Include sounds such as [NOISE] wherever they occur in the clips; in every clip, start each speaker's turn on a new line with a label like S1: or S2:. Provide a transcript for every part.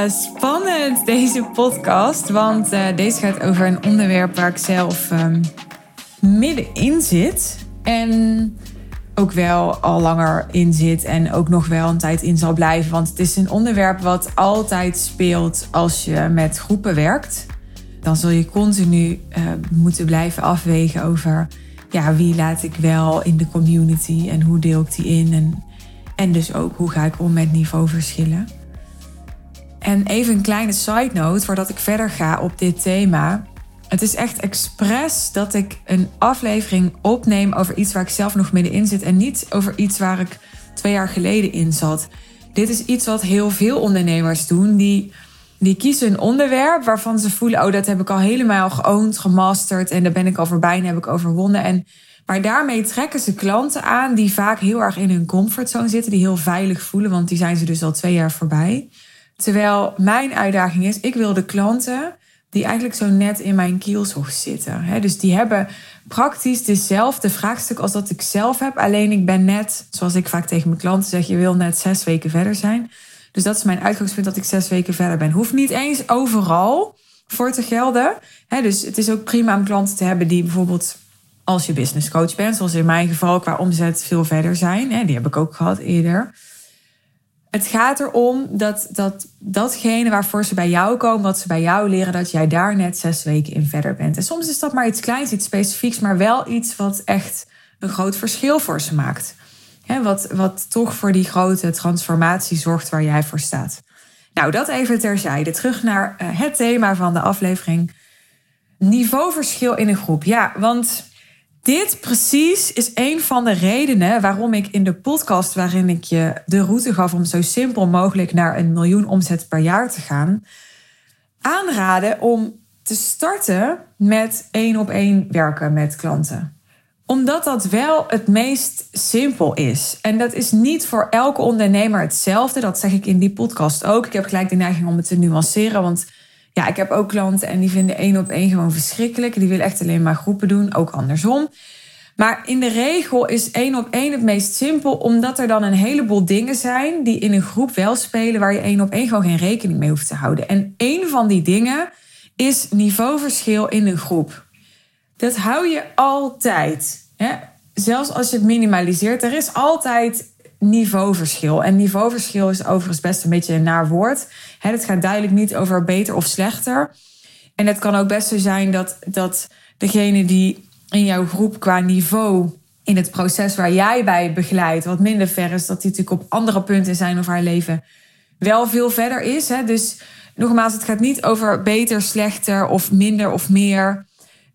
S1: Ja, spannend deze podcast. Want uh, deze gaat over een onderwerp waar ik zelf um, middenin zit. En ook wel al langer in zit en ook nog wel een tijd in zal blijven. Want het is een onderwerp wat altijd speelt als je met groepen werkt. Dan zul je continu uh, moeten blijven afwegen over ja, wie laat ik wel in de community en hoe deel ik die in. En, en dus ook hoe ga ik om met niveauverschillen. En even een kleine side note voordat ik verder ga op dit thema. Het is echt expres dat ik een aflevering opneem over iets waar ik zelf nog middenin zit en niet over iets waar ik twee jaar geleden in zat. Dit is iets wat heel veel ondernemers doen. Die, die kiezen een onderwerp waarvan ze voelen: oh, dat heb ik al helemaal geowned, gemasterd en daar ben ik al voorbij en heb ik overwonnen. En, maar daarmee trekken ze klanten aan die vaak heel erg in hun comfortzone zitten, die heel veilig voelen, want die zijn ze dus al twee jaar voorbij. Terwijl mijn uitdaging is: ik wil de klanten die eigenlijk zo net in mijn kielzog zitten. Dus die hebben praktisch dezelfde vraagstuk als dat ik zelf heb. Alleen ik ben net, zoals ik vaak tegen mijn klanten zeg, je wil net zes weken verder zijn. Dus dat is mijn uitgangspunt dat ik zes weken verder ben. Hoeft niet eens overal voor te gelden. Dus het is ook prima om klanten te hebben die bijvoorbeeld als je business coach bent, zoals in mijn geval qua omzet veel verder zijn. Die heb ik ook gehad eerder. Het gaat erom dat, dat datgene waarvoor ze bij jou komen, wat ze bij jou leren, dat jij daar net zes weken in verder bent. En soms is dat maar iets kleins, iets specifieks, maar wel iets wat echt een groot verschil voor ze maakt. wat, wat toch voor die grote transformatie zorgt waar jij voor staat. Nou, dat even terzijde. Terug naar eh, het thema van de aflevering. Niveauverschil in een groep. Ja, want dit precies is een van de redenen waarom ik in de podcast waarin ik je de route gaf om zo simpel mogelijk naar een miljoen omzet per jaar te gaan, aanraden om te starten met één op één werken met klanten. Omdat dat wel het meest simpel is. En dat is niet voor elke ondernemer hetzelfde. Dat zeg ik in die podcast ook. Ik heb gelijk de neiging om het te nuanceren. Want ja, ik heb ook klanten en die vinden één op één gewoon verschrikkelijk. Die willen echt alleen maar groepen doen, ook andersom. Maar in de regel is één op één het meest simpel, omdat er dan een heleboel dingen zijn die in een groep wel spelen, waar je één op één gewoon geen rekening mee hoeft te houden. En één van die dingen is niveauverschil in een groep. Dat hou je altijd. Hè? Zelfs als je het minimaliseert, er is altijd niveauverschil. En niveauverschil is overigens best een beetje een naar woord. Het gaat duidelijk niet over beter of slechter. En het kan ook best zo zijn dat, dat degene die in jouw groep qua niveau in het proces waar jij bij begeleidt wat minder ver is, dat die natuurlijk op andere punten zijn of haar leven wel veel verder is. Dus nogmaals, het gaat niet over beter, slechter of minder of meer.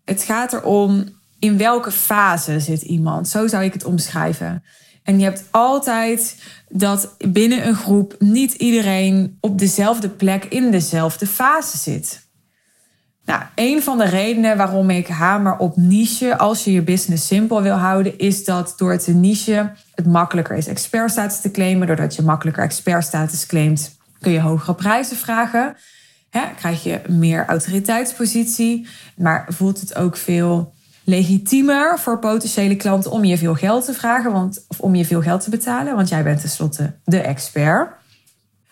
S1: Het gaat erom in welke fase zit iemand. Zo zou ik het omschrijven. En je hebt altijd dat binnen een groep niet iedereen op dezelfde plek in dezelfde fase zit. Nou, een van de redenen waarom ik hamer op niche als je je business simpel wil houden, is dat door te niche het makkelijker is expertstatus te claimen. Doordat je makkelijker expertstatus claimt, kun je hogere prijzen vragen. krijg je meer autoriteitspositie, maar voelt het ook veel legitiemer voor potentiële klanten om je veel geld te vragen, want, of om je veel geld te betalen, want jij bent tenslotte de expert.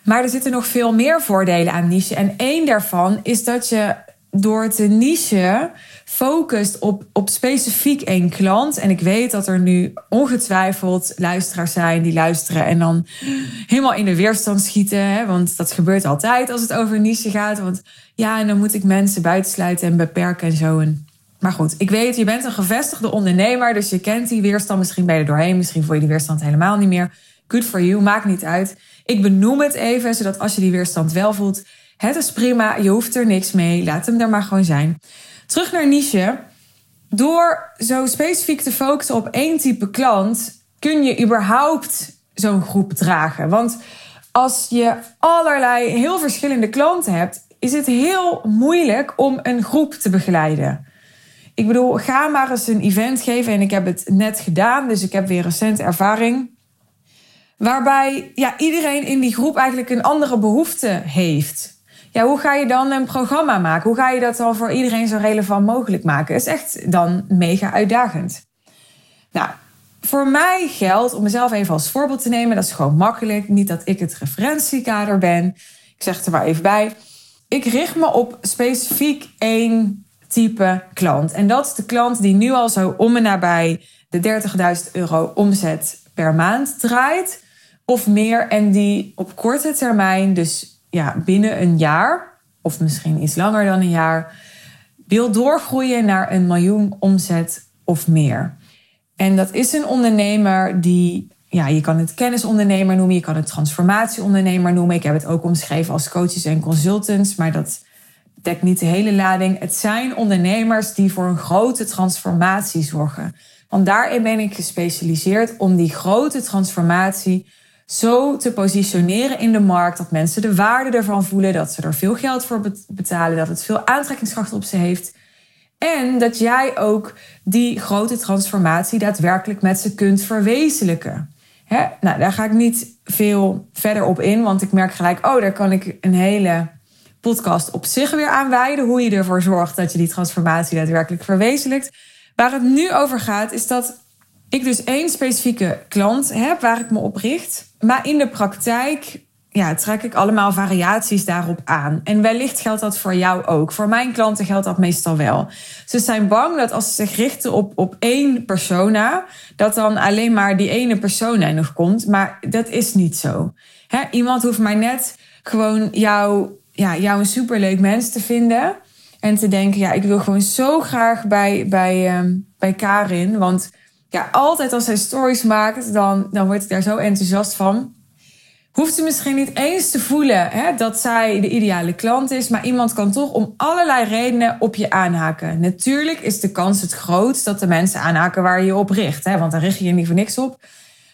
S1: Maar er zitten nog veel meer voordelen aan niche. En één daarvan is dat je door te niche focust op, op specifiek één klant. En ik weet dat er nu ongetwijfeld luisteraars zijn die luisteren en dan helemaal in de weerstand schieten. Hè? Want dat gebeurt altijd als het over niche gaat. Want ja, en dan moet ik mensen buitensluiten en beperken en zo. En maar goed, ik weet, je bent een gevestigde ondernemer, dus je kent die weerstand. Misschien ben je doorheen, misschien voel je die weerstand helemaal niet meer. Good for you, maakt niet uit. Ik benoem het even, zodat als je die weerstand wel voelt, het is prima, je hoeft er niks mee, laat hem er maar gewoon zijn. Terug naar niche. Door zo specifiek te focussen op één type klant, kun je überhaupt zo'n groep dragen. Want als je allerlei heel verschillende klanten hebt, is het heel moeilijk om een groep te begeleiden. Ik bedoel, ga maar eens een event geven. En ik heb het net gedaan, dus ik heb weer recent ervaring. Waarbij ja, iedereen in die groep eigenlijk een andere behoefte heeft. Ja, hoe ga je dan een programma maken? Hoe ga je dat dan voor iedereen zo relevant mogelijk maken? Is echt dan mega uitdagend. Nou, voor mij geldt, om mezelf even als voorbeeld te nemen, dat is gewoon makkelijk. Niet dat ik het referentiekader ben. Ik zeg er maar even bij. Ik richt me op specifiek één type klant. En dat is de klant die nu al zo om en nabij de 30.000 euro omzet per maand draait. Of meer. En die op korte termijn, dus ja, binnen een jaar, of misschien iets langer dan een jaar, wil doorgroeien naar een miljoen omzet of meer. En dat is een ondernemer die, ja, je kan het kennisondernemer noemen, je kan het transformatieondernemer noemen. Ik heb het ook omschreven als coaches en consultants, maar dat dekt niet de hele lading. Het zijn ondernemers die voor een grote transformatie zorgen. Want daarin ben ik gespecialiseerd om die grote transformatie zo te positioneren in de markt dat mensen de waarde ervan voelen, dat ze er veel geld voor betalen, dat het veel aantrekkingskracht op ze heeft. En dat jij ook die grote transformatie daadwerkelijk met ze kunt verwezenlijken. Hè? Nou, daar ga ik niet veel verder op in, want ik merk gelijk, oh, daar kan ik een hele podcast op zich weer aan wijden. Hoe je ervoor zorgt dat je die transformatie daadwerkelijk verwezenlijkt. Waar het nu over gaat, is dat ik dus één specifieke klant heb waar ik me op richt. Maar in de praktijk ja, trek ik allemaal variaties daarop aan. En wellicht geldt dat voor jou ook. Voor mijn klanten geldt dat meestal wel. Ze zijn bang dat als ze zich richten op, op één persona, dat dan alleen maar die ene persona nog komt. Maar dat is niet zo. iemand hoeft maar net gewoon jou, ja, jou een superleuk mens te vinden. En te denken, ja, ik wil gewoon zo graag bij, bij, um, bij Karin. Want ja, altijd als zij stories maakt, dan, dan word ik daar zo enthousiast van. Hoeft ze misschien niet eens te voelen hè, dat zij de ideale klant is, maar iemand kan toch om allerlei redenen op je aanhaken. Natuurlijk is de kans het grootst dat de mensen aanhaken waar je je op richt, hè, want daar richt je je niet voor niks op.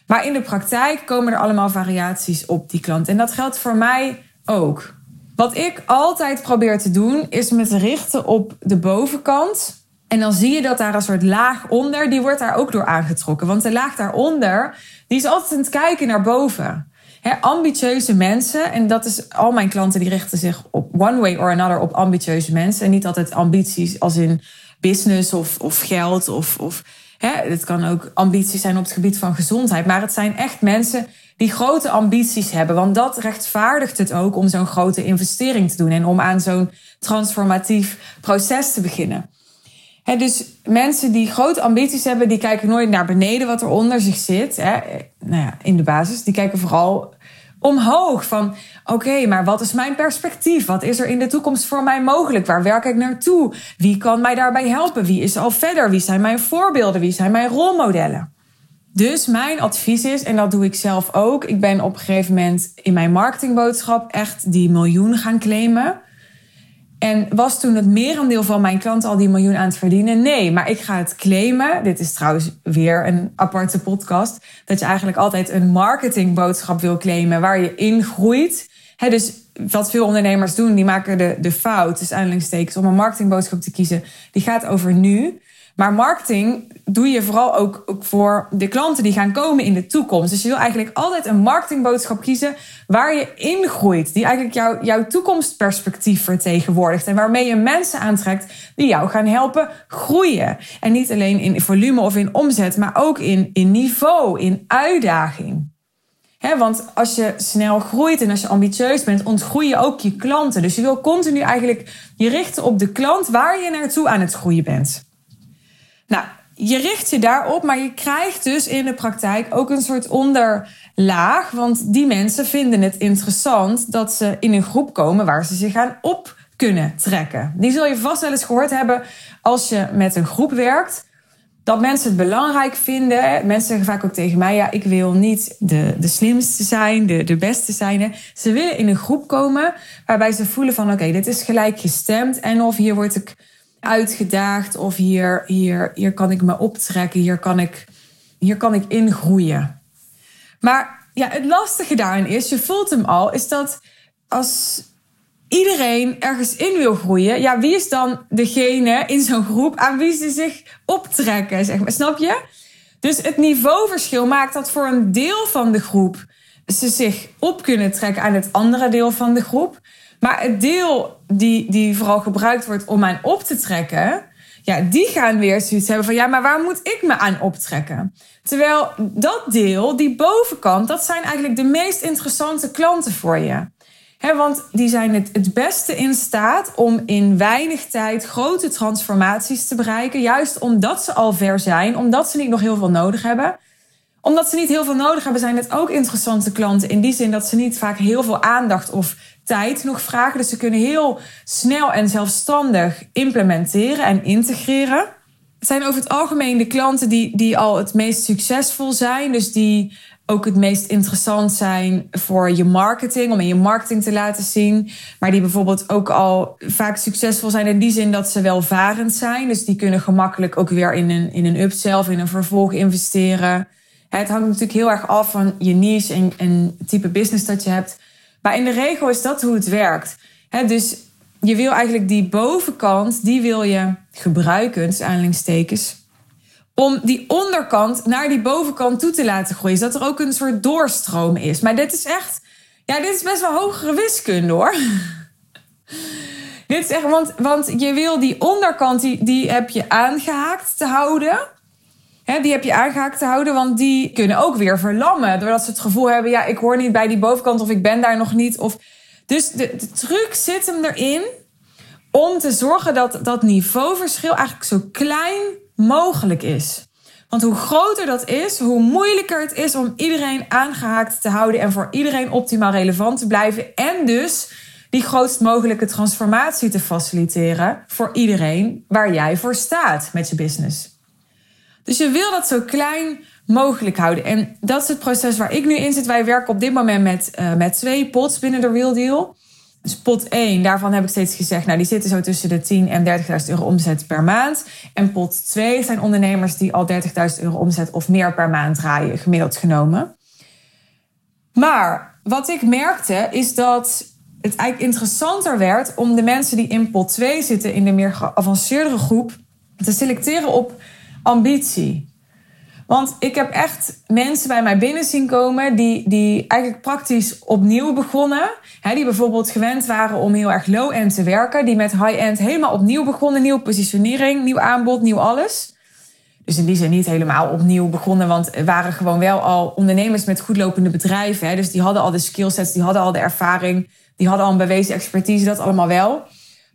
S1: Maar in de praktijk komen er allemaal variaties op die klant. En dat geldt voor mij ook. Wat ik altijd probeer te doen, is me te richten op de bovenkant en dan zie je dat daar een soort laag onder, die wordt daar ook door aangetrokken. Want de laag daaronder, die is altijd aan het kijken naar boven. ambitieuze mensen, en dat is al mijn klanten, die richten zich op one way or another op ambitieuze mensen. En niet altijd ambities als in business of, of geld of, of het kan ook ambities zijn op het gebied van gezondheid. Maar het zijn echt mensen die grote ambities hebben. Want dat rechtvaardigt het ook om zo'n grote investering te doen en om aan zo'n transformatief proces te beginnen dus mensen die grote ambities hebben, die kijken nooit naar beneden wat er onder zich zit. nou ja, in de basis. Die kijken vooral omhoog. Van oké, maar wat is mijn perspectief? Wat is er in de toekomst voor mij mogelijk? Waar werk ik naartoe? Wie kan mij daarbij helpen? Wie is al verder? Wie zijn mijn voorbeelden? Wie zijn mijn rolmodellen? Dus mijn advies is, en dat doe ik zelf ook, ik ben op een gegeven moment in mijn marketingboodschap echt die miljoen gaan claimen. En was toen het merendeel van mijn klanten al die miljoen aan het verdienen? Nee, maar ik ga het claimen. Dit is trouwens weer een aparte podcast. Dat je eigenlijk altijd een marketingboodschap wil claimen waar je in groeit. dus wat veel ondernemers doen, die maken de, de fout, dus aanhalingstekens, om een marketingboodschap te kiezen. Die gaat over nu. Maar marketing doe je vooral ook, voor de klanten die gaan komen in de toekomst. Dus je wil eigenlijk altijd een marketingboodschap kiezen waar je in groeit. Die eigenlijk jou, jouw toekomstperspectief vertegenwoordigt. En waarmee je mensen aantrekt die jou gaan helpen groeien. En niet alleen in volume of in omzet, maar ook in, in niveau, in uitdaging. want als je snel groeit en als je ambitieus bent, ontgroei je ook je klanten. Dus je wil continu eigenlijk je richten op de klant waar je naartoe aan het groeien bent. Nou, je richt je daarop, maar je krijgt dus in de praktijk ook een soort onderlaag. Want die mensen vinden het interessant dat ze in een groep komen waar ze zich aan op kunnen trekken. Die zul je vast wel eens gehoord hebben als je met een groep werkt. Dat mensen het belangrijk vinden. Mensen zeggen vaak ook tegen mij: ja, ik wil niet de, de slimste zijn, de, de beste zijn. Ze willen in een groep komen waarbij ze voelen van: oké, dit is gelijkgestemd. En of hier word ik uitgedaagd of hier, hier, hier kan ik me optrekken, hier kan ik, hier kan ik ingroeien. Maar ja, het lastige daarin is, je voelt hem al, is dat als iedereen ergens in wil groeien, ja, wie is dan degene in zo'n groep aan wie ze zich optrekken, zeg maar, snap je? Dus het niveauverschil maakt dat voor een deel van de groep ze zich op kunnen trekken aan het andere deel van de groep. Maar het deel die, die vooral gebruikt wordt om aan op te trekken, ja, die gaan weer zoiets hebben van ja, maar waar moet ik me aan optrekken? Terwijl dat deel, die bovenkant, dat zijn eigenlijk de meest interessante klanten voor je. want die zijn het, het beste in staat om in weinig tijd grote transformaties te bereiken. Juist omdat ze al ver zijn, omdat ze niet nog heel veel nodig hebben. Omdat ze niet heel veel nodig hebben, zijn het ook interessante klanten. In die zin dat ze niet vaak heel veel aandacht of tijd nog vragen. Dus ze kunnen heel snel en zelfstandig implementeren en integreren. Het zijn over het algemeen de klanten die, die al het meest succesvol zijn. Dus die ook het meest interessant zijn voor je marketing, om in je marketing te laten zien. Maar die bijvoorbeeld ook al vaak succesvol zijn in die zin dat ze welvarend zijn. Dus die kunnen gemakkelijk ook weer in een, in een upsell of in een vervolg investeren. Het hangt natuurlijk heel erg af van je niche en, en type business dat je hebt. Maar in de regel is dat hoe het werkt. dus je wil eigenlijk die bovenkant, die wil je gebruiken, dus aanhalingstekens om die onderkant naar die bovenkant toe te laten groeien. Zodat er ook een soort doorstroom is. Maar dit is echt, ja, dit is best wel hogere wiskunde hoor. [LAUGHS] dit is echt, want, want je wil die onderkant, die, die heb je aangehaakt te houden. Die heb je aangehaakt te houden, want die kunnen ook weer verlammen. Doordat ze het gevoel hebben, ja, ik hoor niet bij die bovenkant of ik ben daar nog niet. Of... Dus de, de truc zit hem erin om te zorgen dat dat niveauverschil eigenlijk zo klein mogelijk is. Want hoe groter dat is, hoe moeilijker het is om iedereen aangehaakt te houden en voor iedereen optimaal relevant te blijven. En dus die grootst mogelijke transformatie te faciliteren voor iedereen waar jij voor staat met je business. Dus je wil dat zo klein mogelijk houden. En dat is het proces waar ik nu in zit. Wij werken op dit moment met, uh, met twee pots binnen de Real Deal. Dus pot 1, daarvan heb ik steeds gezegd, nou die zitten zo tussen de 10 en 30.000 euro omzet per maand. En pot 2 zijn ondernemers die al 30.000 euro omzet of meer per maand draaien, gemiddeld genomen. Maar wat ik merkte is dat het eigenlijk interessanter werd om de mensen die in pot 2 zitten, in de meer geavanceerdere groep, te selecteren op ambitie. Want ik heb echt mensen bij mij binnen zien komen die, die eigenlijk praktisch opnieuw begonnen. Die bijvoorbeeld gewend waren om heel erg low-end te werken. Die met high-end helemaal opnieuw begonnen. Nieuwe positionering, nieuw aanbod, nieuw alles. Dus in die zin niet helemaal opnieuw begonnen. Want waren gewoon wel al ondernemers met goedlopende bedrijven. Hè, dus die hadden al de skillsets, die hadden al de ervaring. Die hadden al een bewezen expertise, dat allemaal wel.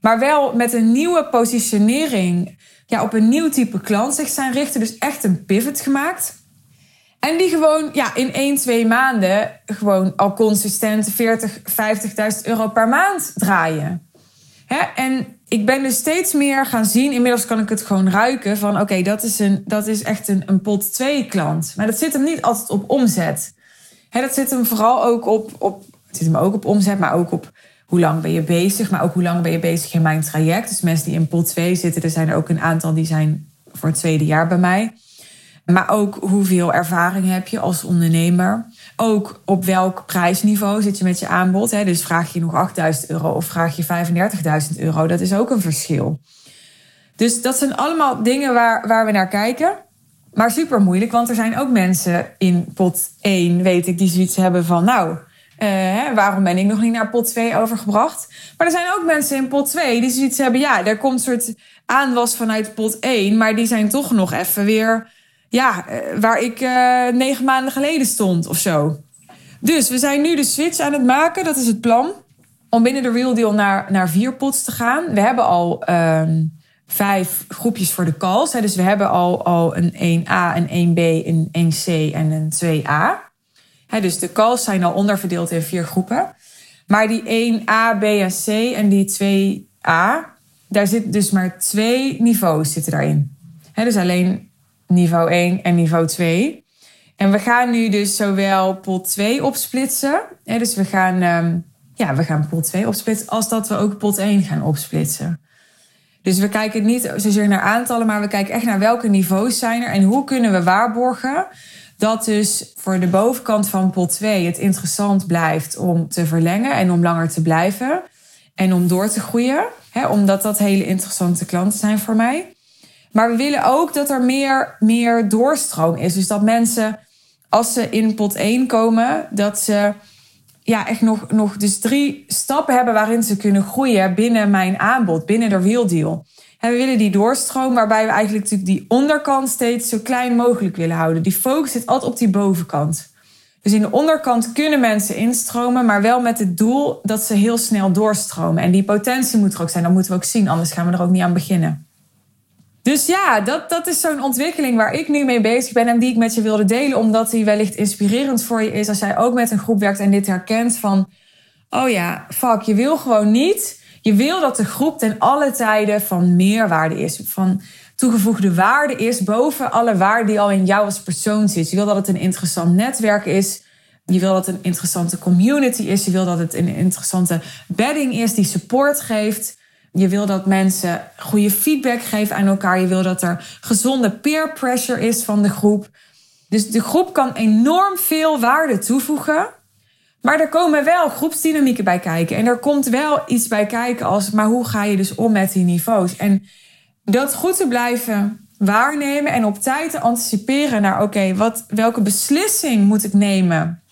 S1: Maar wel met een nieuwe positionering ja, op een nieuw type klant zich zijn richten. Dus echt een pivot gemaakt. En die gewoon ja, in 1, 2 maanden gewoon al consistent 40, 50.000 euro per maand draaien. Hè? En ik ben dus steeds meer gaan zien, inmiddels kan ik het gewoon ruiken van oké, dat is een dat is echt een, een pot 2 klant. Maar dat zit hem niet altijd op omzet. Hè, dat zit hem vooral ook op, op, het zit hem ook op omzet, maar ook op hoe lang ben je bezig, maar ook hoe lang ben je bezig in mijn traject. Dus mensen die in pot 2 zitten, er zijn er ook een aantal die zijn voor het tweede jaar bij mij. Maar ook hoeveel ervaring heb je als ondernemer. Ook op welk prijsniveau zit je met je aanbod. Hè? Dus vraag je nog 8000 euro of vraag je 35.000 euro. Dat is ook een verschil. Dus dat zijn allemaal dingen waar, waar we naar kijken. Maar super moeilijk, want er zijn ook mensen in pot 1, weet ik, die zoiets hebben van... nou, uh, waarom ben ik nog niet naar pot 2 overgebracht? Maar er zijn ook mensen in pot 2 die zoiets hebben. Ja, er komt een soort aanwas vanuit pot 1. Maar die zijn toch nog even weer. Ja, uh, waar ik uh, negen maanden geleden stond of zo. Dus we zijn nu de switch aan het maken. Dat is het plan. Om binnen de Real Deal naar, naar vier pots te gaan. We hebben al um, vijf groepjes voor de calls. Dus we hebben al, al een 1A, een 1B, een 1C en een 2A dus de calls zijn al onderverdeeld in vier groepen. Maar die 1A, B en C en die 2A, daar zitten dus maar twee niveaus zitten daarin. dus alleen niveau 1 en niveau 2. En we gaan nu dus zowel pot 2 opsplitsen. dus we gaan, um, ja, we gaan pot 2 opsplitsen als dat we ook pot 1 gaan opsplitsen. Dus we kijken niet zozeer naar aantallen, maar we kijken echt naar welke niveaus zijn er en hoe kunnen we waarborgen dat dus voor de bovenkant van pot 2 het interessant blijft om te verlengen en om langer te blijven. En om door te groeien. Hè, omdat dat hele interessante klanten zijn voor mij. Maar we willen ook dat er meer, meer doorstroom is. Dus dat mensen, als ze in pot 1 komen, dat ze ja, echt nog, nog dus drie stappen hebben waarin ze kunnen groeien binnen mijn aanbod, binnen de Real Deal. En we willen die doorstroom, waarbij we eigenlijk natuurlijk die onderkant steeds zo klein mogelijk willen houden. Die focus zit altijd op die bovenkant. Dus in de onderkant kunnen mensen instromen, maar wel met het doel dat ze heel snel doorstromen. En die potentie moet er ook zijn. Dat moeten we ook zien, anders gaan we er ook niet aan beginnen. Dus ja, dat, dat is zo'n ontwikkeling waar ik nu mee bezig ben en die ik met je wilde delen, omdat die wellicht inspirerend voor je is als jij ook met een groep werkt en dit herkent van, oh ja, fuck, je wil gewoon niet. Je wil dat de groep ten alle tijden van meerwaarde is, van toegevoegde waarde is boven alle waarde die al in jou als persoon zit. Je wil dat het een interessant netwerk is. Je wil dat het een interessante community is. Je wil dat het een interessante bedding is die support geeft. Je wil dat mensen goede feedback geven aan elkaar. Je wil dat er gezonde peer pressure is van de groep. Dus de groep kan enorm veel waarde toevoegen. Maar er komen wel groepsdynamieken bij kijken. En er komt wel iets bij kijken als, maar hoe ga je dus om met die niveaus? En dat goed te blijven waarnemen en op tijd te anticiperen naar, oké, wat welke beslissing moet ik nemen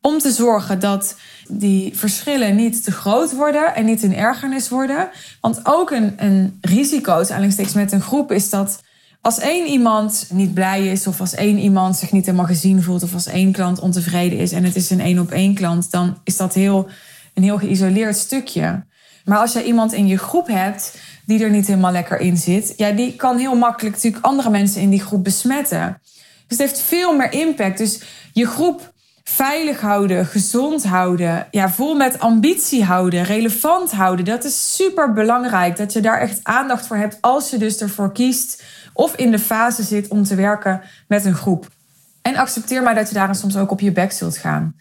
S1: om te zorgen dat die verschillen niet te groot worden en niet in ergernis worden. Want ook een, een risico, steeds met een groep, is dat als één iemand niet blij is, of als één iemand zich niet helemaal gezien voelt, of als één klant ontevreden is en het is een één op één klant, dan is dat heel, een heel geïsoleerd stukje. Maar als jij iemand in je groep hebt die er niet helemaal lekker in zit, ja, die kan heel makkelijk natuurlijk andere mensen in die groep besmetten. Dus het heeft veel meer impact. Dus je groep veilig houden, gezond houden, ja, vol met ambitie houden, relevant houden. Dat is super belangrijk. Dat je daar echt aandacht voor hebt als je dus ervoor kiest of in de fase zit om te werken met een groep. En accepteer maar dat je daar soms ook op je bek zult gaan.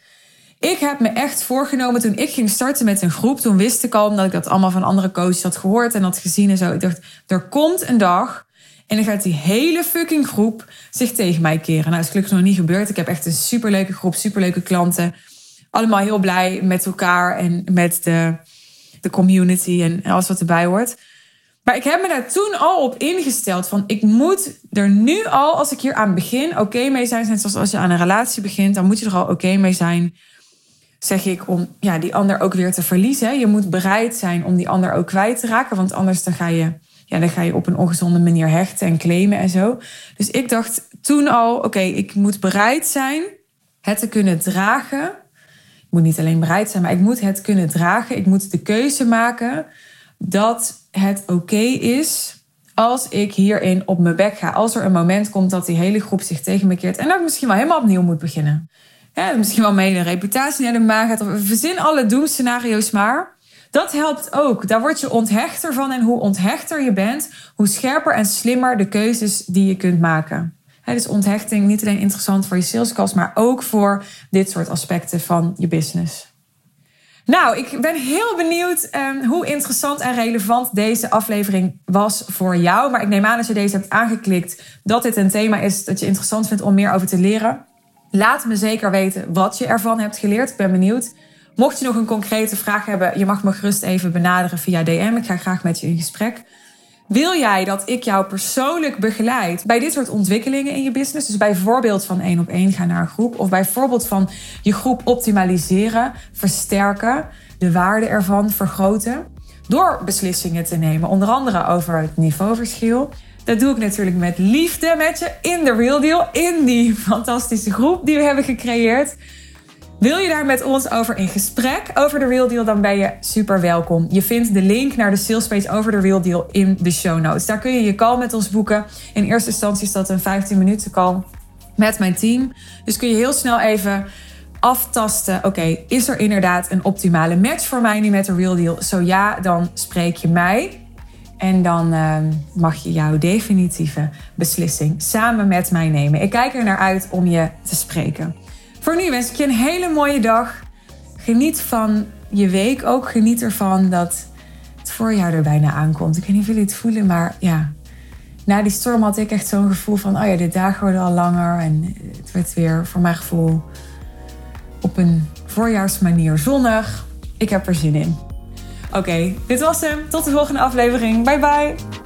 S1: Ik heb me echt voorgenomen toen ik ging starten met een groep. Toen wist ik al, omdat ik dat allemaal van andere coaches had gehoord en had gezien en zo. Ik dacht, er komt een dag en dan gaat die hele fucking groep zich tegen mij keren. Nou, dat is gelukkig nog niet gebeurd. Ik heb echt een superleuke groep, superleuke klanten. Allemaal heel blij met elkaar en met de, de community en alles wat erbij hoort. Maar ik heb me daar toen al op ingesteld van ik moet er nu al, als ik hier aan begin, oké mee zijn. Net zoals als je aan een relatie begint, dan moet je er al oké mee zijn zeg ik, om ja, die ander ook weer te verliezen. Je moet bereid zijn om die ander ook kwijt te raken. Want anders dan ga je, ja, dan ga je op een ongezonde manier hechten en claimen en zo. Dus ik dacht toen al, oké, ik moet bereid zijn het te kunnen dragen. Ik moet niet alleen bereid zijn, maar ik moet het kunnen dragen. Ik moet de keuze maken dat het oké is als ik hierin op mijn bek ga. Als er een moment komt dat die hele groep zich tegen me keert en dat ik misschien wel helemaal opnieuw moet beginnen misschien wel mee een reputatie naar de maag gaat. Verzin alle doemscenario's maar. Dat helpt ook. Daar word je onthechter van. En hoe onthechter je bent, hoe scherper en slimmer de keuzes die je kunt maken. Dus onthechting niet alleen interessant voor je salescast, maar ook voor dit soort aspecten van je business. Nou, ik ben heel benieuwd um, hoe interessant en relevant deze aflevering was voor jou. Maar ik neem aan als je deze hebt aangeklikt dat dit een thema is dat je interessant vindt om meer over te leren. Laat me zeker weten wat je ervan hebt geleerd. Ik ben benieuwd. Mocht je nog een concrete vraag hebben, je mag me gerust even benaderen via DM. Ik ga graag met je in gesprek. Wil jij dat ik jou persoonlijk begeleid bij dit soort ontwikkelingen in je business? Dus bijvoorbeeld van één op één gaan naar een groep. Of bijvoorbeeld van je groep optimaliseren, versterken, de waarde ervan vergroten. Door beslissingen te nemen, onder andere over het niveauverschil. Dat doe ik natuurlijk met liefde met je in de Real Deal, in die [LAUGHS] fantastische groep die we hebben gecreëerd. Wil je daar met ons over in gesprek over de Real Deal, dan ben je super welkom. Je vindt de link naar de salespage over de Real Deal in de show notes. Daar kun je je call met ons boeken. In eerste instantie is dat een 15 minuten call met mijn team. Dus kun je heel snel even aftasten. Oké, is er inderdaad een optimale match voor mij nu met de Real Deal? Zo ja, dan spreek je mij. En dan ehm, mag je jouw definitieve beslissing samen met mij nemen. Ik kijk er naar uit om je te spreken. Voor nu wens ik je een hele mooie dag. Geniet van je week ook. Geniet ervan dat het voorjaar er bijna aankomt. Ik weet niet of jullie het voelen, maar ja. Na die storm had ik echt zo'n gevoel van... oh ja, de dagen worden al langer. En het werd weer voor mijn gevoel op een voorjaarsmanier zonnig. Ik heb er zin in. Oké, dit was hem. Tot de volgende aflevering. Bye bye.